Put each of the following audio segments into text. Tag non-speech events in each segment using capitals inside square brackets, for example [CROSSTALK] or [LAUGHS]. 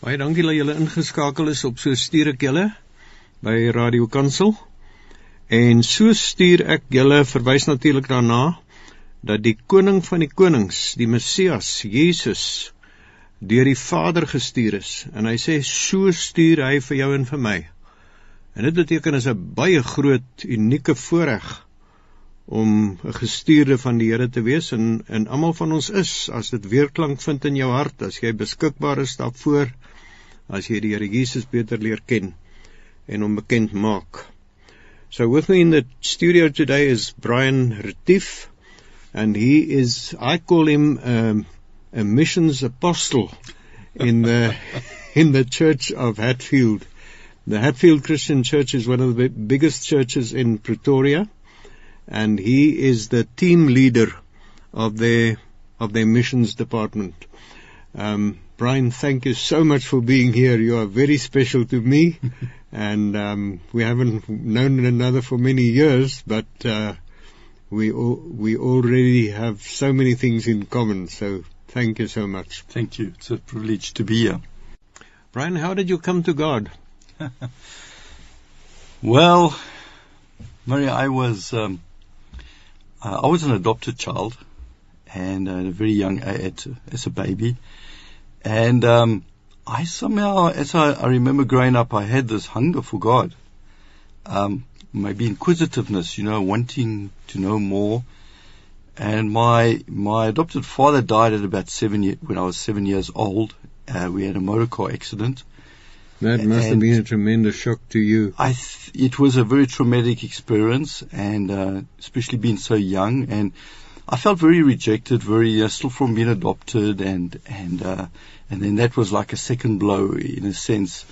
Baie dankie dat julle ingeskakel is op so stuur ek julle by Radio Kansel. En so stuur ek julle verwys natuurlik daarna dat die koning van die konings, die Messias, Jesus deur die Vader gestuur is en hy sê so stuur hy vir jou en vir my. En dit beteken is 'n baie groot unieke voorreg om 'n gestuurde van die Here te wees en en almal van ons is as dit weerklank vind in jou hart as jy beskikbaar is daarvoor as jy die Here Jesus beter leer ken en hom bekend maak. So with me in the studio today is Brian Retief and he is I call him um, a missions apostle in the [LAUGHS] in the church of Hatfield. The Hatfield Christian Church is one of the biggest churches in Pretoria and he is the team leader of their of their missions department. Um, Bryan, thank you so much for being here. You are very special to me, [LAUGHS] and um, we haven't known one another for many years, but uh, we we already have so many things in common. So thank you so much. Thank you. It's a privilege to be here. Bryan, how did you come to God? [LAUGHS] well, Murray, I was. Um, uh, I was an adopted child, and at a very young age, as a baby, and um, I somehow, as I, I, remember growing up, I had this hunger for God, um, maybe inquisitiveness, you know, wanting to know more. And my my adopted father died at about seven year, when I was seven years old. Uh, we had a motor car accident, that must and have been a tremendous shock to you. I th- it was a very traumatic experience, and uh, especially being so young, and I felt very rejected, very uh, still from being adopted, and and uh, and then that was like a second blow in a sense,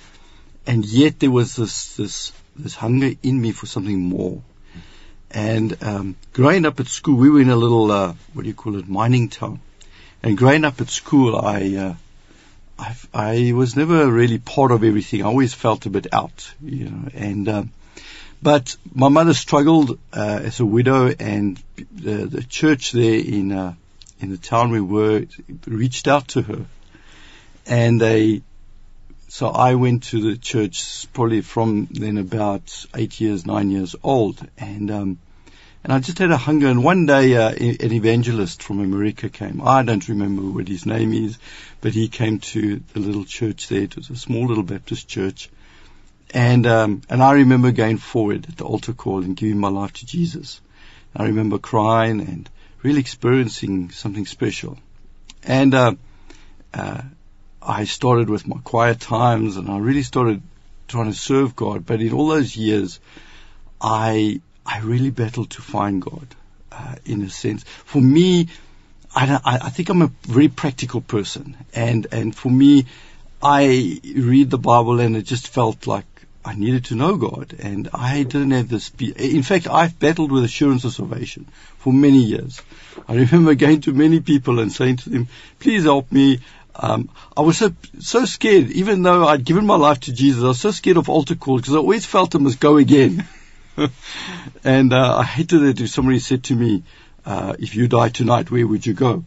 and yet there was this this this hunger in me for something more. And um, growing up at school, we were in a little uh, what do you call it, mining town, and growing up at school, I uh, I've, I was never really part of everything. I always felt a bit out, you know. And um, but my mother struggled uh, as a widow, and the, the church there in uh, in the town we were reached out to her, and they. So I went to the church probably from then about eight years, nine years old, and um, and I just had a hunger. And one day, uh, an evangelist from America came. I don't remember what his name is, but he came to the little church there. It was a small little Baptist church. And, um, and I remember going forward at the altar call and giving my life to Jesus. I remember crying and really experiencing something special. And, uh, uh, I started with my quiet times and I really started trying to serve God. But in all those years, I I really battled to find God, uh, in a sense. For me, I, I, think I'm a very practical person, and and for me, I read the Bible and it just felt like I needed to know God, and I didn't have this. In fact, I've battled with assurance of salvation for many years. I remember going to many people and saying to them, "Please help me." Um, I was so so scared, even though I'd given my life to Jesus. I was so scared of altar call because I always felt I must go again. [LAUGHS] [LAUGHS] and uh, I hated it if somebody said to me, uh, "If you die tonight, where would you go?"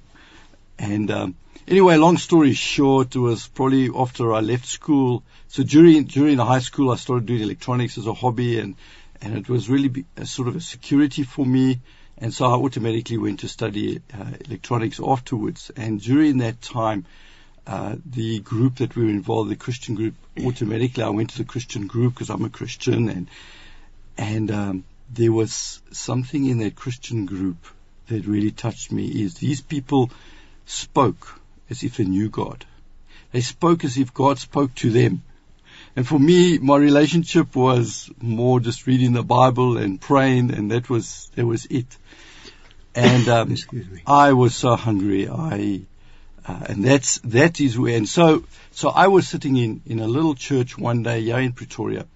And um, anyway, long story short, it was probably after I left school. So during during high school, I started doing electronics as a hobby, and and it was really a sort of a security for me. And so I automatically went to study uh, electronics afterwards. And during that time, uh, the group that we were involved, the Christian group, automatically I went to the Christian group because I'm a Christian, and and um, there was something in that Christian group that really touched me is these people spoke as if they knew God. They spoke as if God spoke to them. And for me, my relationship was more just reading the Bible and praying, and that was that was it. And um, [COUGHS] I was so hungry. I uh, and that's that is where. And so so I was sitting in in a little church one day here in Pretoria,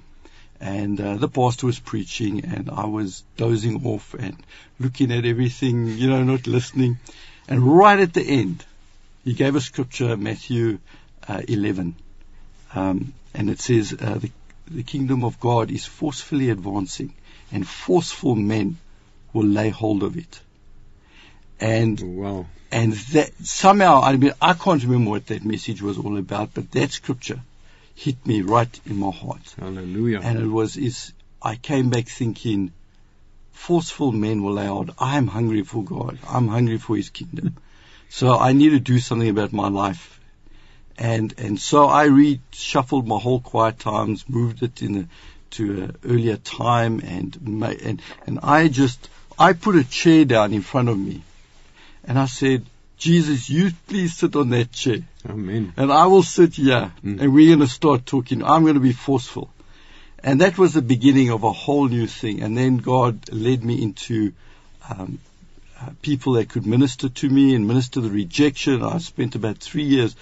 and uh, the pastor was preaching and I was dozing off and looking at everything, you know, not listening. And right at the end, he gave a scripture, Matthew uh, 11, um, and it says, uh, the, the kingdom of God is forcefully advancing and forceful men will lay hold of it. And Wow. and that somehow I mean I can't remember what that message was all about, but that scripture hit me right in my heart. Hallelujah. And it was is I came back thinking forceful men will lay out, I'm hungry for God. I'm hungry for his kingdom. [LAUGHS] so I need to do something about my life. And and so I reshuffled my whole quiet times, moved it in a, to an earlier time and and and I just I put a chair down in front of me and I said, Jesus, you please sit on that chair Amen. and I will sit here Mm. and we're going to start talking. I'm going to be forceful. And that was the beginning of a whole new thing. And then God led me into um, uh, people that could minister to me and minister the rejection. I spent about three years.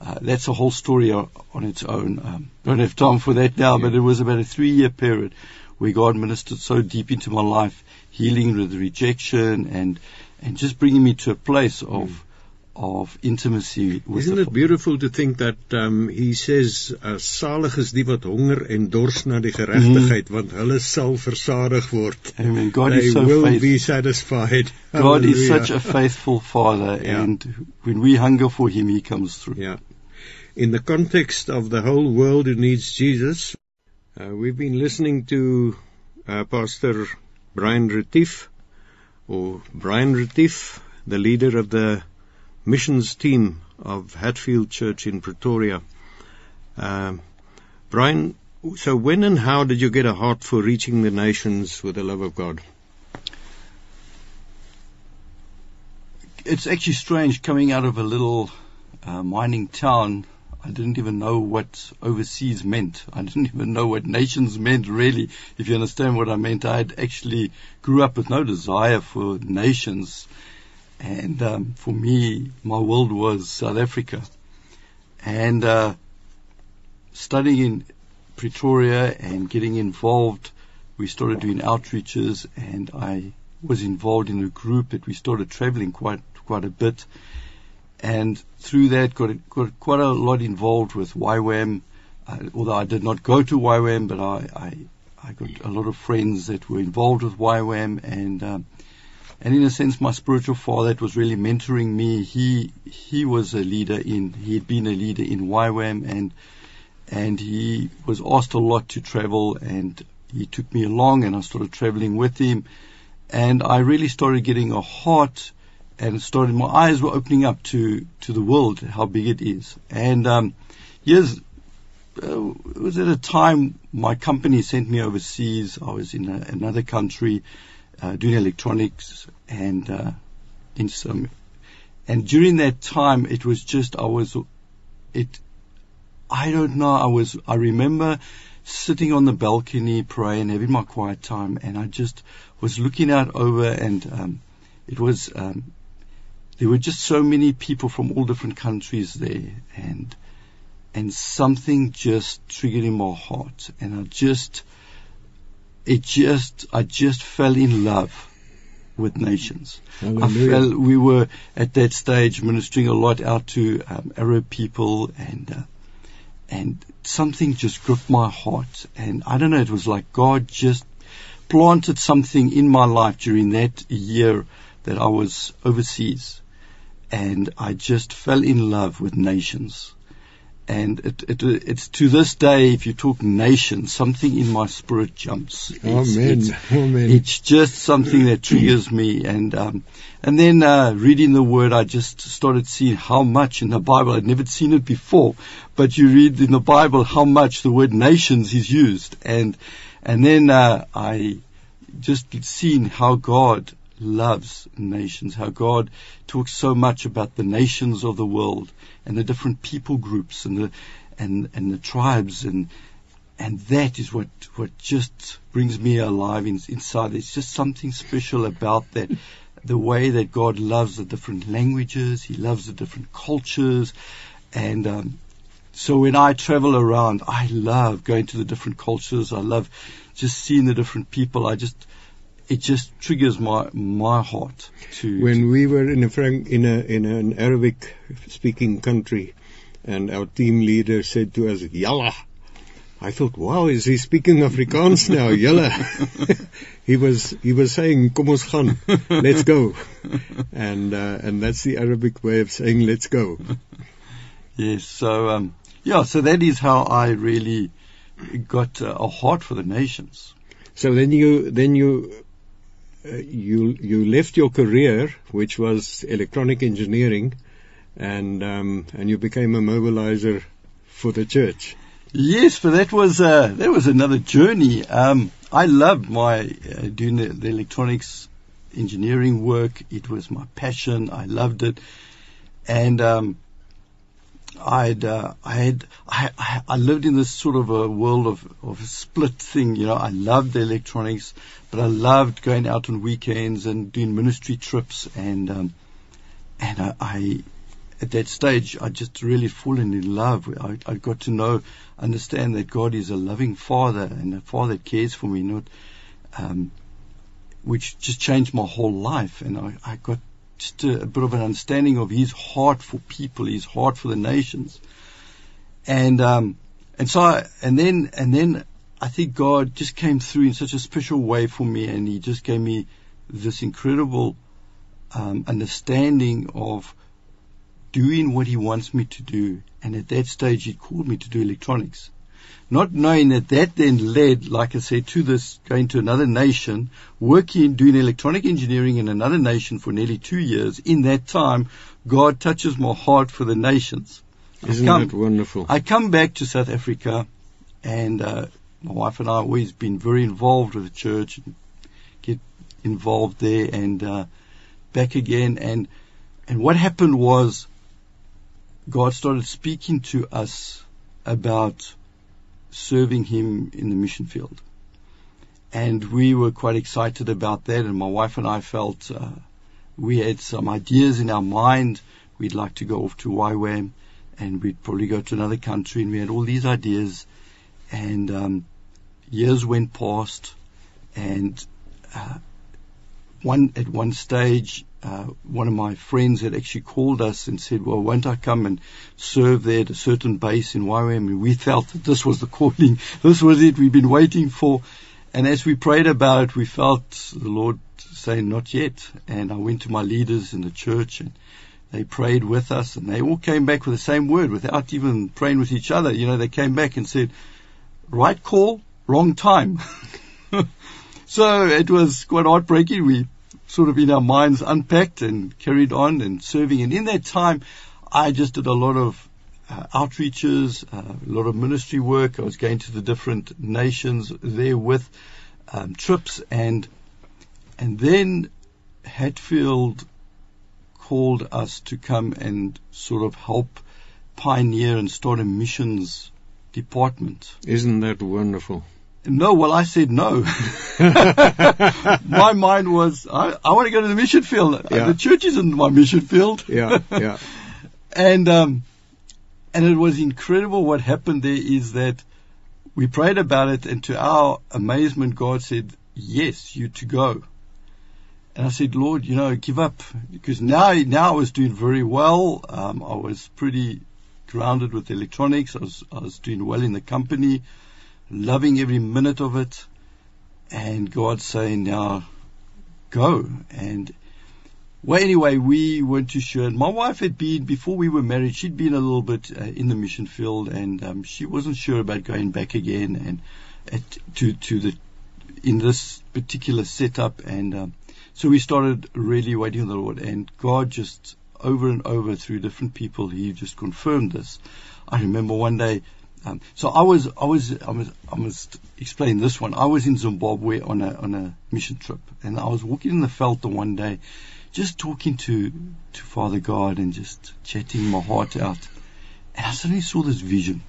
Uh, that's a whole story on its own. Um, don't have time for that now, but it was about a three-year period where God ministered so deep into my life, healing with rejection and and just bringing me to a place of of intimacy with Isn't it beautiful to think that um, he says, uh, salig is die wat honger en dors na die geregtigheid, want hulle sal versadig word. Amen. God They is so will faithful. be satisfied. God is such a faithful Father, Yeah. and when we hunger for Him, He comes through. Yeah. In the context of the whole world who needs Jesus, uh, we've been listening to uh, Pastor Bryan Retief, or Bryan Retief, the leader of the missions team of Hatfield Church in Pretoria. Um, Bryan, so when and how did you get a heart for reaching the nations with the love of God? It's actually strange coming out of a little uh, mining town. I didn't even know what overseas meant. I didn't [LAUGHS] even know what nations meant, really, if you understand what I meant. I had actually grew up with no desire for nations. And um, for me, my world was South Africa. And uh, studying in Pretoria and getting involved, we started doing outreaches, and I was involved in a group that we started traveling quite quite a bit, and through that got got quite a lot involved with YWAM. Uh, although I did not go to YWAM, but I, I I got a lot of friends that were involved with YWAM, and um, and in a sense, my spiritual father that was really mentoring me. He he was a leader in he had been a leader in YWAM, and and he was asked a lot to travel, and he took me along, and I started traveling with him, and I really started getting a heart, and started my eyes were opening up to to the world, how big it is, and um, yes. Uh, it was at a time my company sent me overseas. I was in a, another country uh, doing electronics and uh, in some. And during that time, it was just I was, it. I don't know. I was. I remember sitting on the balcony praying, having my quiet time, and I just was looking out over, and um, it was. Um, there were just so many people from all different countries there, and and something just triggered in my heart, and I just it just I just fell in love with nations. I felt we were at that stage ministering a lot out to um, Arab people and uh, and something just gripped my heart and I don't know it was like God just planted something in my life during that year that I was overseas and I just fell in love with nations. And it, it, it's to this day if you talk nations something in my spirit jumps. It's- Amen. it's- Amen. it's just something that triggers me. And um and then uh reading the word I just started seeing how much in the Bible. I'd never seen it before but you read in the Bible how much the word nations is used. And and then uh I just seen how God loves nations how God talks so much about the nations of the world and the different people groups and the and and the tribes and and that is what what just brings me alive in, inside. There's just something special about that, the way that God loves the different languages, He loves the different cultures, and um, so when I travel around, I love going to the different cultures. I love just seeing the different people. I just it just triggers my my heart to when we were in a frank in a in an Arabic speaking country and our team leader said to us yalla I thought, wow, is he speaking Afrikaans [LAUGHS] now? Julle. [LAUGHS] he was he was saying, "Kom ons gaan, let's go," and uh, and that's the Arabic way of saying "let's go." Yes. So um, yeah. So that is how I really got uh, a heart for the nations. So then you then you you you left your career, which was electronic engineering, and um, and you became a mobilizer for the church. Yes, but that was uh, that was another journey. Um, I loved my uh, doing the, the, electronics engineering work. It was my passion. I loved it, and um, I'd uh, I had I, I lived in this sort of a world of of a split thing. You know, I loved the electronics, but I loved going out on weekends and doing ministry trips and um, and I, I at that stage, I just really fallen in love. I, I got to know, understand that God is a loving Father and a Father that cares for me, not, um, which just changed my whole life. And I, I got just a, bit of an understanding of His heart for people, His heart for the nations. And, um, and so, I, and then, and then I think God just came through in such a special way for me and He just gave me this incredible, um, understanding of doing what he wants me to do. And at that stage, he called me to do electronics. Not knowing that that then led, like I said, to this going to another nation, working, doing electronic engineering in another nation for nearly two years. In that time, God touches my heart for the nations. Isn't come, that wonderful? I come back to South Africa and, uh, my wife and I have always been very involved with the church and get involved there and, uh, back again. And, and what happened was God started speaking to us about serving Him in the mission field. And we were quite excited about that, and my wife and I felt uh, we had some ideas in our mind. We'd like to go off to YWAM, and we'd probably go to another country, and we had all these ideas. And um, years went past, and uh, one at one stage uh, one of my friends had actually called us and said, well, won't I come and serve there at a certain base in Wyoming? And we [LAUGHS] felt that this was the calling. [LAUGHS] This was it we've been waiting for. And as we prayed about it, we felt the Lord saying, not yet. And I went to my leaders in the church and they prayed with us and they all came back with the same word without even praying with each other. You know, they came back and said, right call, wrong time. [LAUGHS] so it was quite heartbreaking. We sort of in our minds unpacked and carried on and serving. And in that time, I just did a lot of uh, outreaches, uh, a lot of ministry work. I was going to the different nations there with um, trips, and and then Hatfield called us to come and sort of help pioneer and start a missions department. Isn't that wonderful? No, well, I said no. [LAUGHS] my mind was, I, I want to go to the mission field. Yeah. The church isn't my mission field. yeah, yeah. [LAUGHS] And, um, and it was incredible what happened there is that we prayed about it and to our amazement, God said, yes, you to go. And I said, Lord, you know, give up because now, now I was doing very well. Um, I was pretty grounded with electronics. I was, I was doing well in the company loving every minute of it, and God saying, now go. And well, anyway, we weren't too sure. My wife had been, before we were married, she'd been a little bit uh, in the mission field, and um, she wasn't sure about going back again and at, to to the in this particular setup. And um, so we started really waiting on the Lord, and God just over and over through different people, He just confirmed this. I remember one day um, so I was, I was, I was, I must explain this one. I was in Zimbabwe on a on a mission trip, and I was walking in the veld one day, just talking to to Father God and just chatting my heart out, and I suddenly saw this vision,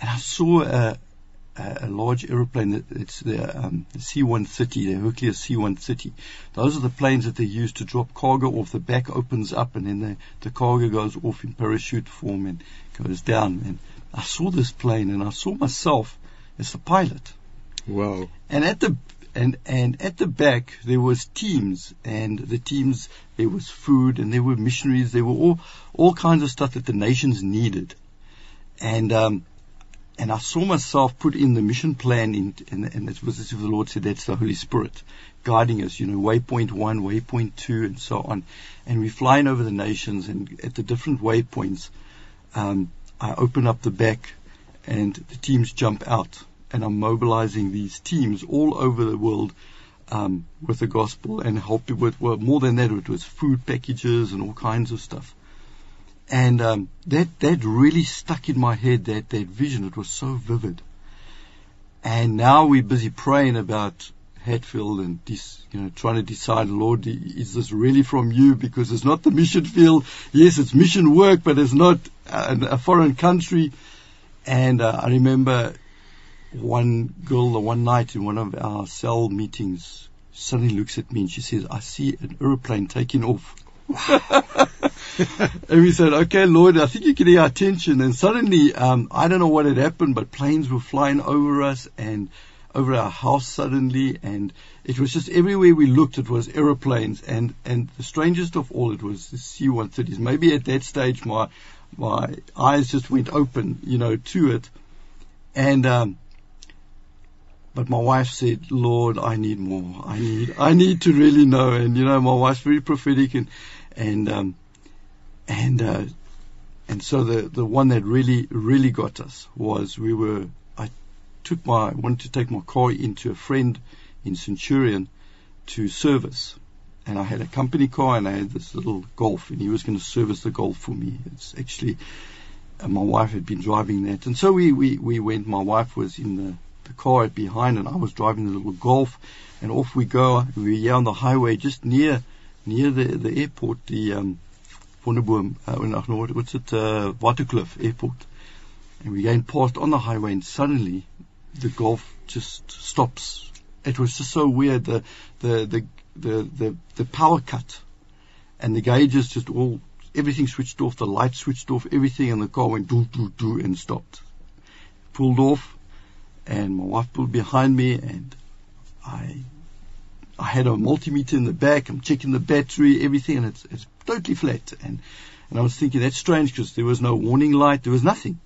and I saw a a, a large aeroplane. It's the, um, the C-130, the Hercules C-130. Those are the planes that they use to drop cargo off. The back opens up, and then the the cargo goes off in parachute form and goes down. And I saw this plane and I saw myself as the pilot. Wow. And at the and and at the back there was teams and the teams there was food and there were missionaries there were all all kinds of stuff that the nations needed and um and I saw myself put in the mission plan, in, and, and it was as if the Lord said, "That's the Holy Spirit guiding us." You know, waypoint one, waypoint two, and so on. And we're flying over the nations, and at the different waypoints, um, I open up the back, and the teams jump out, and I'm mobilizing these teams all over the world. Um, with the gospel and helping with well, more than that, it was food packages and all kinds of stuff. And um, that that really stuck in my head. That that vision. It was so vivid. And now we're busy praying about Hatfield and this, you know, trying to decide, Lord, is this really from you? Because it's not the mission field. Yes, it's mission work, but it's not a, a foreign country. And uh, I remember one girl the one night in one of our cell meetings suddenly looks at me and she says, I see an aeroplane taking off. and we said, okay, Lord, I think you can hear our attention. And suddenly, um, I don't know what had happened, but planes were flying over us and over our house suddenly. And it was just everywhere we looked, it was aeroplanes. And, and the strangest of all, it was the C-130s. Maybe at that stage, my, my eyes just went open, you know, to it. And, um, but my wife said, Lord, I need more. I need, I need to really know. And, you know, my wife's very prophetic and, and, um, and, uh, and so the, the one that really, really got us was we were, I took my, wanted to take my car into a friend in Centurion to service. And I had a company car and I had this little Golf and he was going to service the Golf for me. It's actually, uh, my wife had been driving that. And so we, we, we went, my wife was in the, the car behind and I was driving the little Golf and off we go. We were on the highway just near, near the, the airport, the, um, Wonderboom, uh, what's it, uh, Airport. And we're going past on the highway and suddenly the Golf just stops. It was just so weird. The, the, the, the, the, the power cut and the gauges just all, everything switched off, the lights switched off, everything and the car went do, do, do and stopped. Pulled off and my wife pulled behind me and I I had a multimeter in the back. I'm checking the battery, everything, and it's, it's totally flat. And, and I was thinking that's strange because there was no warning light. There was nothing.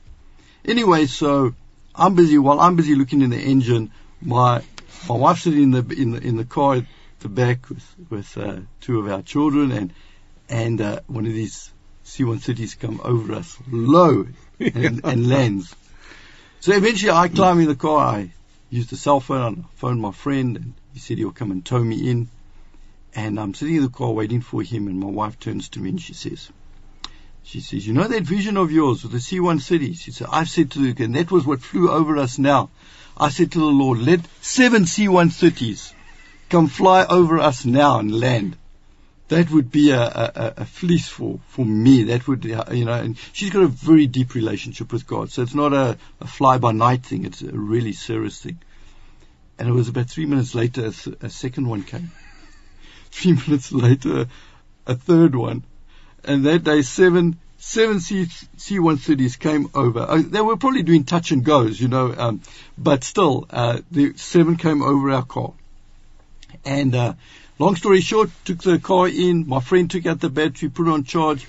Anyway, so I'm busy while I'm busy looking in the engine. My my wife's sitting in the in the in the car back with with uh, two of our children, and and uh, one of these C-130s come over us low and, [LAUGHS] and lands. So eventually, I climb in the car. I use the cell phone. I phone my friend, and he said he'll come and tow me in. And I'm sitting in the car waiting for him, and my wife turns to me and she says, she says, you know that vision of yours with the C-130? She said, I've said to the, and that was what flew over us now. I said to the Lord, let seven C-130s come fly over us now and land. That would be a, a, a fleece for, for me. That would, you know, and she's got a very deep relationship with God. So it's not a, a fly by night thing. It's a really serious thing. And it was about three minutes later, a, a second one came. [LAUGHS] Three minutes later, a third one. And that day, seven, seven C, C-130s came over. Uh, they were probably doing touch and goes, you know, um, but still, uh, the seven came over our car. And, uh, long story short, took the car in. My friend took out the battery, put it on charge.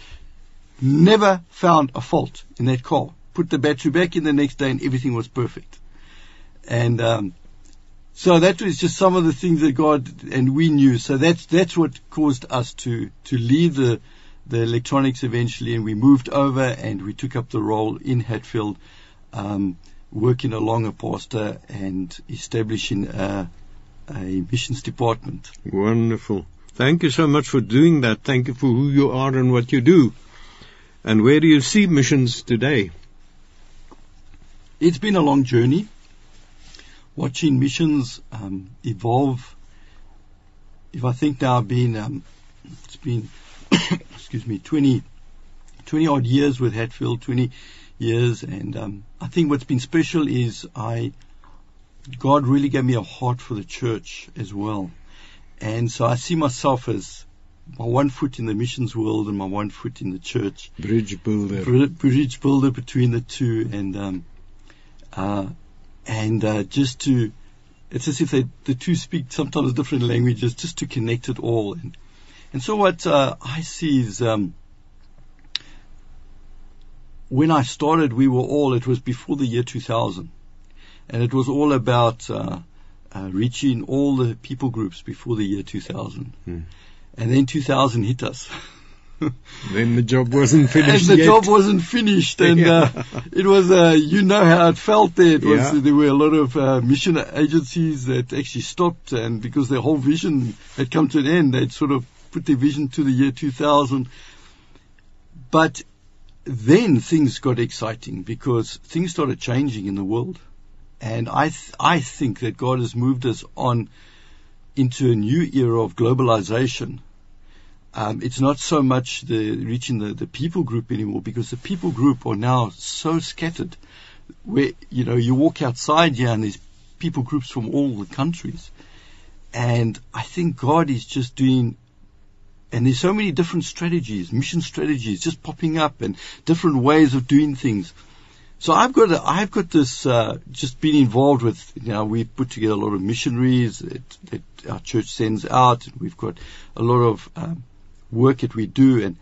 Never found a fault in that car. Put the battery back in the next day and everything was perfect. And, um, so that was just some of the things that God and we knew. So that's that's what caused us to to leave the the electronics eventually, and we moved over and we took up the role in Hatfield, um, working along a pastor and establishing a, a missions department. Wonderful. Thank you so much for doing that. Thank you for who you are and what you do. And where do you see missions today? It's been a long journey watching missions um, evolve. If I think now, been um, it's been [COUGHS] excuse me 20, 20 odd years with Hatfield, 20 years, and um, I think what's been special is I God really gave me a heart for the church as well, and so I see myself as my one foot in the missions world and my one foot in the church. Bridge builder. Bridge builder between the two, and um, uh, and uh, just to it's as if they, the two speak sometimes different languages, just to connect it all. And, and so what uh, I see is um, when I started, we were all, it was before the year 2000. And it was all about uh, uh, reaching all the people groups before the year 2000. Hmm. And then 2000 hit us. [LAUGHS] Then the job wasn't [LAUGHS] finished and the yet. job wasn't finished, and uh, [LAUGHS] it was uh, you know how it felt there. It was Yeah. there were a lot of uh, mission agencies that actually stopped, and because their whole vision had come to an end, they'd sort of put their vision to the year 2000. But then things got exciting because things started changing in the world, and I th- I think that God has moved us on into a new era of globalization um, it's not so much the reaching the, the people group anymore because the people group are now so scattered. Where you know you walk outside here and there's people groups from all the countries, and I think God is just doing. And there's so many different strategies, mission strategies, just popping up, and different ways of doing things. So I've got a, I've got this uh, just been involved with. You know, we've put together a lot of missionaries that, that our church sends out. We've got a lot of um, work that we do and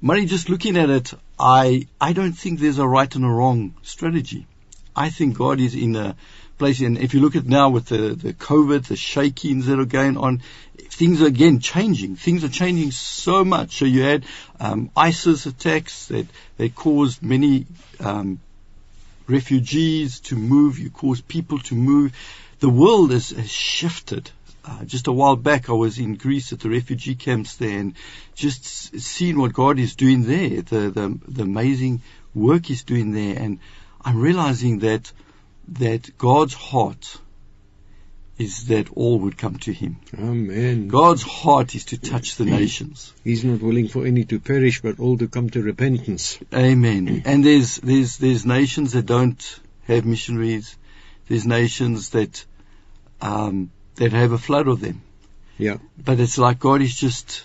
money just looking at it I I don't think there's a right and a wrong strategy. I think God is in a place and if you look at now with the, the COVID, the shakings that are going on, things are again changing. Things are changing so much. So you had um, ISIS attacks that, that caused many um, refugees to move, you caused people to move. The world has, has shifted uh, just a while back, I was in Greece at the refugee camps there, and just seeing what God is doing there, the the, the amazing work He's doing there, and I'm realizing that that God's heart is that all would come to Him. Amen. God's heart is to touch the nations. He's not willing for any to perish, but all to come to repentance. Amen. And there's there's there's nations that don't have missionaries. There's nations that um, that have a flood of them. Yeah. But it's like God is just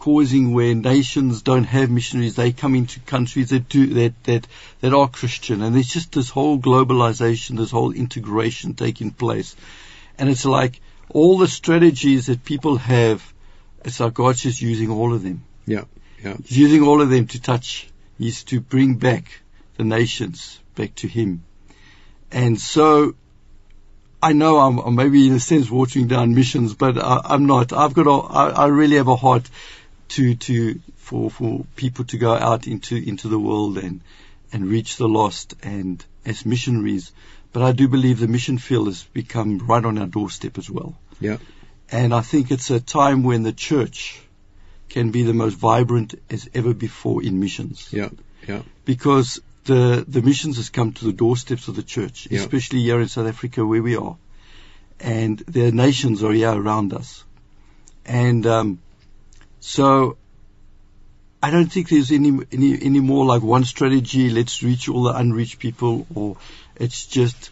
causing where nations don't have missionaries, they come into countries that do that that that are Christian, and there's just this whole globalization, this whole integration taking place, and it's like all the strategies that people have, it's like God's just using all of them. Yeah, yeah. He's using all of them to touch. He's to bring back the nations back to Him, and so I know I'm, I'm maybe in a sense watering down missions, but I, I'm not. I've got a, I, I really have a heart to, to, for, for people to go out into, into the world and, and reach the lost and as missionaries. But I do believe the mission field has become right on our doorstep as well. Yeah. And I think it's a time when the church can be the most vibrant as ever before in missions. Yeah, yeah. Because the the missions has come to the doorsteps of the church, Yeah. especially here in South Africa where we are, and the nations are here around us, and um, so I don't think there's any any any more like one strategy. Let's reach all the unreached people, or it's just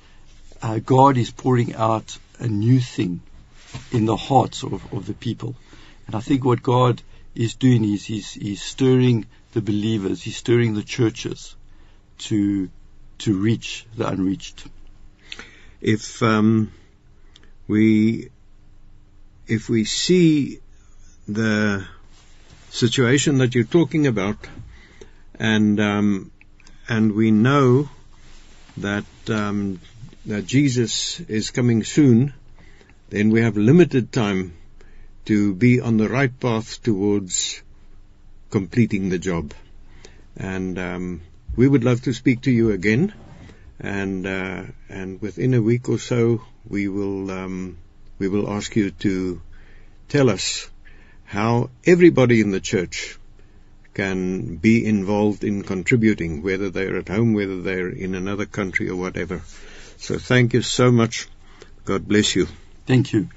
uh, God is pouring out a new thing in the hearts of, of the people, and I think what God is doing is he's, he's stirring the believers, he's stirring the churches to to reach the unreached. If um, we if we see the situation that you're talking about, and um, and we know that um, that Jesus is coming soon, then we have limited time to be on the right path towards completing the job. And um, we would love to speak to you again, and uh, and within a week or so, we will um, we will ask you to tell us how everybody in the church can be involved in contributing, whether they're at home, whether they're in another country or whatever. So thank you so much. God bless you. Thank you.